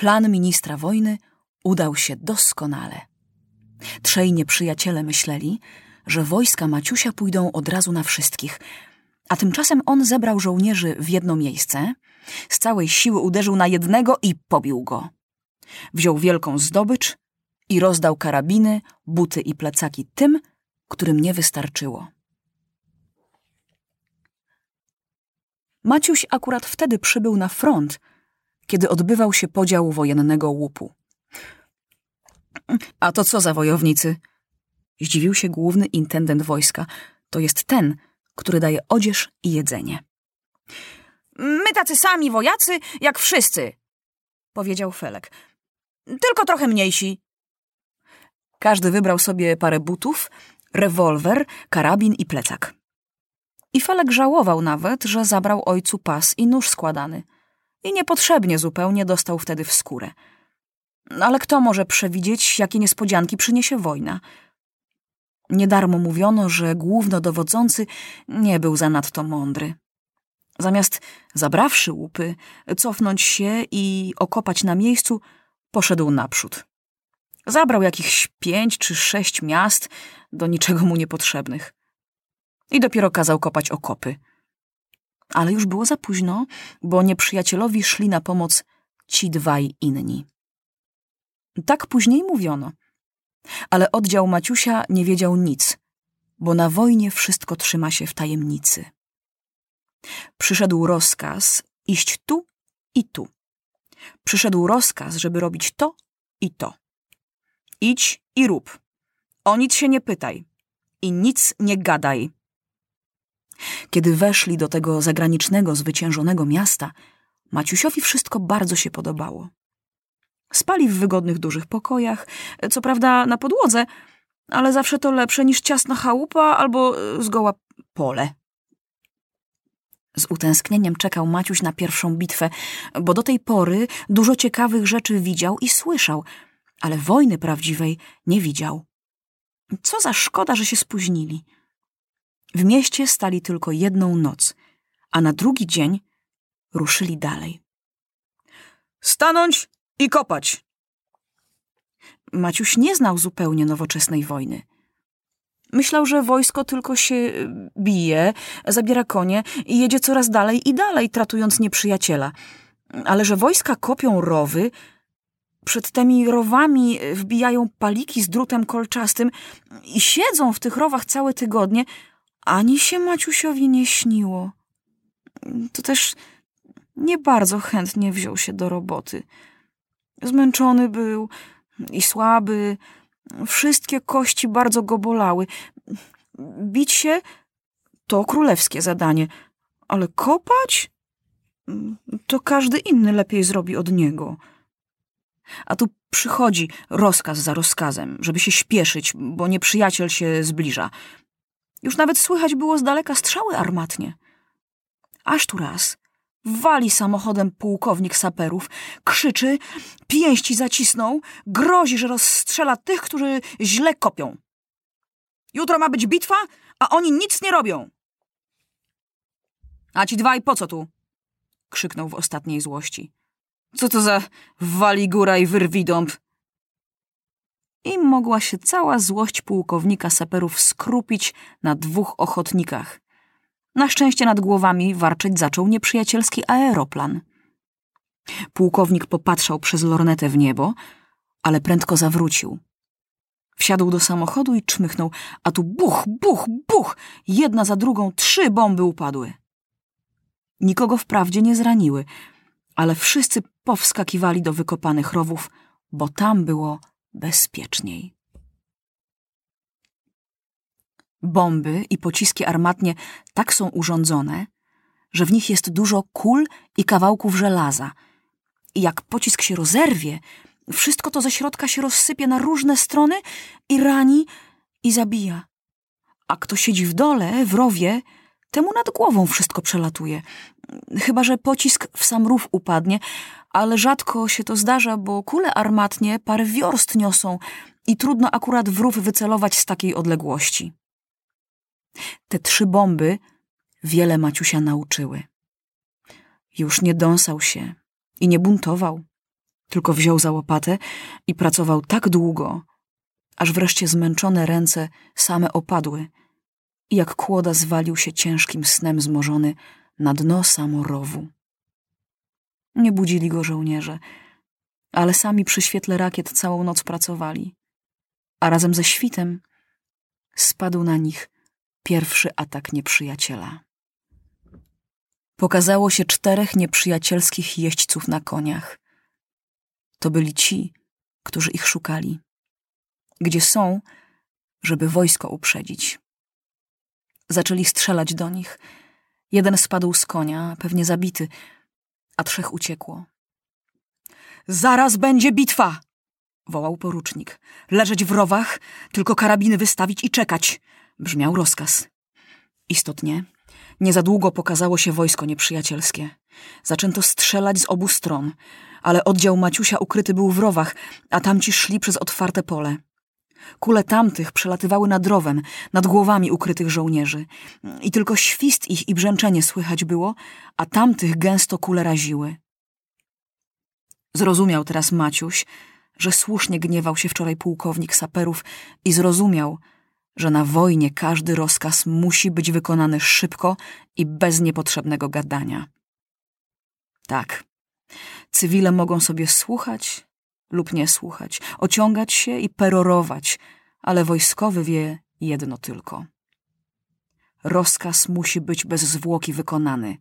Plan ministra wojny udał się doskonale. Trzej nieprzyjaciele myśleli, że wojska Maciusia pójdą od razu na wszystkich, a tymczasem on zebrał żołnierzy w jedno miejsce, z całej siły uderzył na jednego i pobił go. Wziął wielką zdobycz i rozdał karabiny, buty i plecaki tym, którym nie wystarczyło. Maciuś akurat wtedy przybył na front, kiedy odbywał się podział wojennego łupu. A to co za wojownicy? Zdziwił się główny intendent wojska. To jest ten, który daje odzież i jedzenie. My tacy sami wojacy, jak wszyscy, powiedział Felek. Tylko trochę mniejsi. Każdy wybrał sobie parę butów, rewolwer, karabin i plecak. I Felek żałował nawet, że zabrał ojcu pas i nóż składany. I niepotrzebnie zupełnie dostał wtedy w skórę. Ale kto może przewidzieć, jakie niespodzianki przyniesie wojna? Niedarmo mówiono, że głównodowodzący nie był zanadto mądry. Zamiast zabrawszy łupy, cofnąć się i okopać na miejscu, poszedł naprzód. Zabrał jakichś pięć czy sześć miast, do niczego mu niepotrzebnych. I dopiero kazał kopać okopy. Ale już było za późno, bo nieprzyjacielowi szli na pomoc ci dwaj inni. Tak później mówiono. Ale oddział Maciusia nie wiedział nic, bo na wojnie wszystko trzyma się w tajemnicy. Przyszedł rozkaz iść tu i tu. Przyszedł rozkaz, żeby robić to i to. Idź i rób. O nic się nie pytaj i nic nie gadaj. Kiedy weszli do tego zagranicznego, zwyciężonego miasta, Maciusiowi wszystko bardzo się podobało. Spali w wygodnych, dużych pokojach, co prawda na podłodze, ale zawsze to lepsze niż ciasna chałupa albo zgoła pole. Z utęsknieniem czekał Maciuś na pierwszą bitwę, bo do tej pory dużo ciekawych rzeczy widział i słyszał, ale wojny prawdziwej nie widział. Co za szkoda, że się spóźnili. W mieście stali tylko jedną noc, a na drugi dzień ruszyli dalej. Stanąć i kopać! Maciuś nie znał zupełnie nowoczesnej wojny. Myślał, że wojsko tylko się y, bije, zabiera konie i jedzie coraz dalej i dalej, tratując nieprzyjaciela. Ale że wojska kopią rowy, przed tymi rowami wbijają paliki z drutem kolczastym i siedzą w tych rowach całe tygodnie, ani się Maciusiowi nie śniło. To też nie bardzo chętnie wziął się do roboty. Zmęczony był i słaby, Wszystkie kości bardzo go bolały. Bić się to królewskie zadanie, ale kopać to każdy inny lepiej zrobi od niego. A tu przychodzi rozkaz za rozkazem, żeby się śpieszyć, bo nieprzyjaciel się zbliża. Już nawet słychać było z daleka strzały armatnie. Aż tu raz Wali samochodem pułkownik saperów, krzyczy, pięści zacisnął, grozi, że rozstrzela tych, którzy źle kopią. Jutro ma być bitwa, a oni nic nie robią. A ci dwaj po co tu? krzyknął w ostatniej złości. Co to za wali góra i wyrwi dąb? I mogła się cała złość pułkownika saperów skrupić na dwóch ochotnikach. Na szczęście nad głowami warczeć zaczął nieprzyjacielski aeroplan. Pułkownik popatrzał przez lornetę w niebo, ale prędko zawrócił. Wsiadł do samochodu i czmychnął, a tu buch, buch, buch! Jedna za drugą trzy bomby upadły. Nikogo wprawdzie nie zraniły, ale wszyscy powskakiwali do wykopanych rowów, bo tam było bezpieczniej. Bomby i pociski armatnie tak są urządzone, że w nich jest dużo kul i kawałków żelaza. I jak pocisk się rozerwie, wszystko to ze środka się rozsypie na różne strony i rani i zabija. A kto siedzi w dole, w rowie, temu nad głową wszystko przelatuje. Chyba, że pocisk w sam rów upadnie, ale rzadko się to zdarza, bo kule armatnie parę wiorst niosą i trudno akurat w rów wycelować z takiej odległości. Te trzy bomby wiele Maciusia nauczyły. Już nie dąsał się i nie buntował. tylko wziął za łopatę i pracował tak długo, aż wreszcie zmęczone ręce same opadły i jak kłoda zwalił się ciężkim snem zmorzony na dno samorowu. Nie budzili go żołnierze, ale sami przy świetle rakiet całą noc pracowali, a razem ze świtem spadł na nich pierwszy atak nieprzyjaciela. Pokazało się czterech nieprzyjacielskich jeźdźców na koniach. To byli ci, którzy ich szukali. Gdzie są, żeby wojsko uprzedzić. Zaczęli strzelać do nich. Jeden spadł z konia, pewnie zabity, a trzech uciekło. Zaraz będzie bitwa! wołał porucznik. Leżeć w rowach, tylko karabiny wystawić i czekać. Brzmiał rozkaz. Istotnie, nie za długo pokazało się wojsko nieprzyjacielskie. Zaczęto strzelać z obu stron, ale oddział Maciusia ukryty był w rowach, a tamci szli przez otwarte pole. Kule tamtych przelatywały nad rowem, nad głowami ukrytych żołnierzy. I tylko świst ich i brzęczenie słychać było, a tamtych gęsto kule raziły. Zrozumiał teraz Maciuś, że słusznie gniewał się wczoraj pułkownik saperów i zrozumiał, że na wojnie każdy rozkaz musi być wykonany szybko i bez niepotrzebnego gadania. Tak, cywile mogą sobie słuchać lub nie słuchać, ociągać się i perorować, ale wojskowy wie jedno tylko. Rozkaz musi być bez zwłoki wykonany,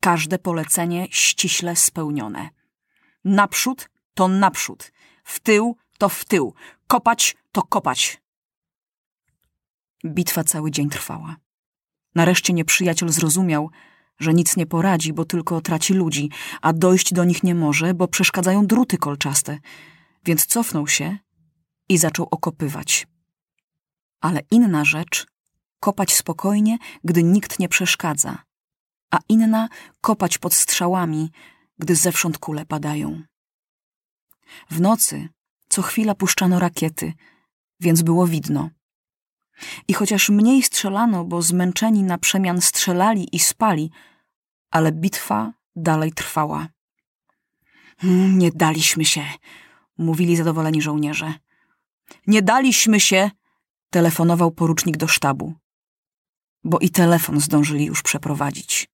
każde polecenie ściśle spełnione. Naprzód to naprzód, w tył to w tył, kopać to kopać. Bitwa cały dzień trwała. Nareszcie nieprzyjaciel zrozumiał, że nic nie poradzi, bo tylko traci ludzi, a dojść do nich nie może, bo przeszkadzają druty kolczaste. Więc cofnął się i zaczął okopywać. Ale inna rzecz kopać spokojnie, gdy nikt nie przeszkadza, a inna kopać pod strzałami, gdy zewsząd kule padają. W nocy co chwila puszczano rakiety, więc było widno. I chociaż mniej strzelano, bo zmęczeni na przemian strzelali i spali, ale bitwa dalej trwała. Hmm, nie daliśmy się, mówili zadowoleni żołnierze. Nie daliśmy się, telefonował porucznik do sztabu, bo i telefon zdążyli już przeprowadzić.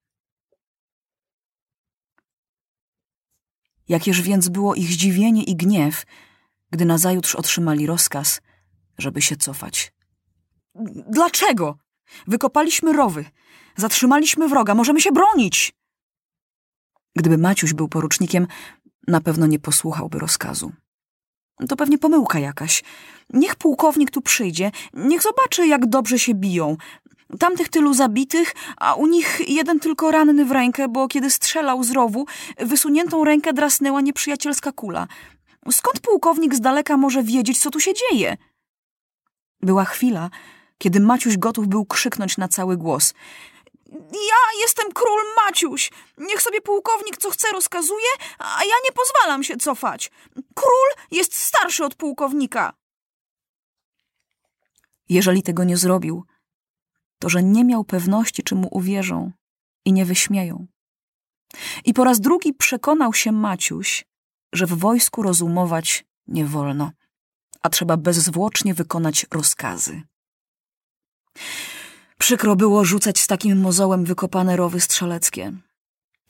Jakież więc było ich zdziwienie i gniew, gdy nazajutrz otrzymali rozkaz, żeby się cofać. Dlaczego? Wykopaliśmy rowy. Zatrzymaliśmy wroga. Możemy się bronić. Gdyby Maciuś był porucznikiem, na pewno nie posłuchałby rozkazu. To pewnie pomyłka jakaś. Niech pułkownik tu przyjdzie, niech zobaczy, jak dobrze się biją. Tamtych tylu zabitych, a u nich jeden tylko ranny w rękę, bo kiedy strzelał z rowu, wysuniętą rękę drasnęła nieprzyjacielska kula. Skąd pułkownik z daleka może wiedzieć, co tu się dzieje? Była chwila, kiedy Maciuś gotów był krzyknąć na cały głos. Ja jestem król Maciuś. Niech sobie pułkownik co chce rozkazuje, a ja nie pozwalam się cofać. Król jest starszy od pułkownika. Jeżeli tego nie zrobił, to że nie miał pewności, czy mu uwierzą i nie wyśmieją. I po raz drugi przekonał się Maciuś, że w wojsku rozumować nie wolno, a trzeba bezzwłocznie wykonać rozkazy. Przykro było rzucać z takim mozołem wykopane rowy strzeleckie,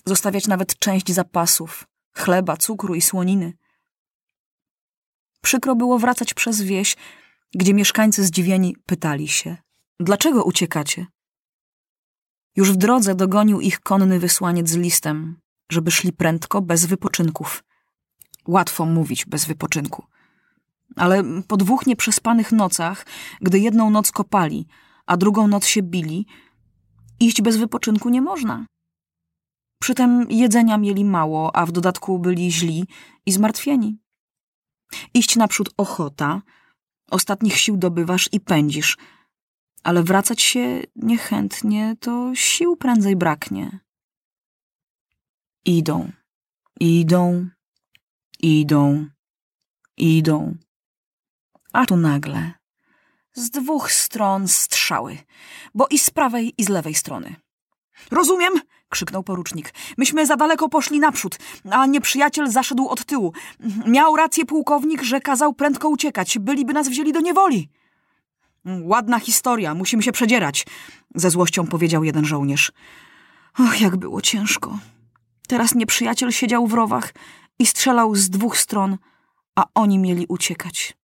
zostawiać nawet część zapasów, chleba, cukru i słoniny. Przykro było wracać przez wieś, gdzie mieszkańcy zdziwieni pytali się, dlaczego uciekacie? Już w drodze dogonił ich konny wysłaniec z listem, żeby szli prędko, bez wypoczynków. Łatwo mówić bez wypoczynku. Ale po dwóch nieprzespanych nocach, gdy jedną noc kopali, a drugą noc się bili, iść bez wypoczynku nie można. Przytem jedzenia mieli mało, a w dodatku byli źli i zmartwieni. Iść naprzód ochota, ostatnich sił dobywasz i pędzisz, ale wracać się niechętnie, to sił prędzej braknie. Idą, idą, idą, idą. A tu nagle z dwóch stron strzały, bo i z prawej, i z lewej strony. Rozumiem, krzyknął porucznik. Myśmy za daleko poszli naprzód, a nieprzyjaciel zaszedł od tyłu. Miał rację pułkownik, że kazał prędko uciekać. Byliby nas wzięli do niewoli. Ładna historia, musimy się przedzierać, ze złością powiedział jeden żołnierz. Och, jak było ciężko. Teraz nieprzyjaciel siedział w rowach i strzelał z dwóch stron, a oni mieli uciekać.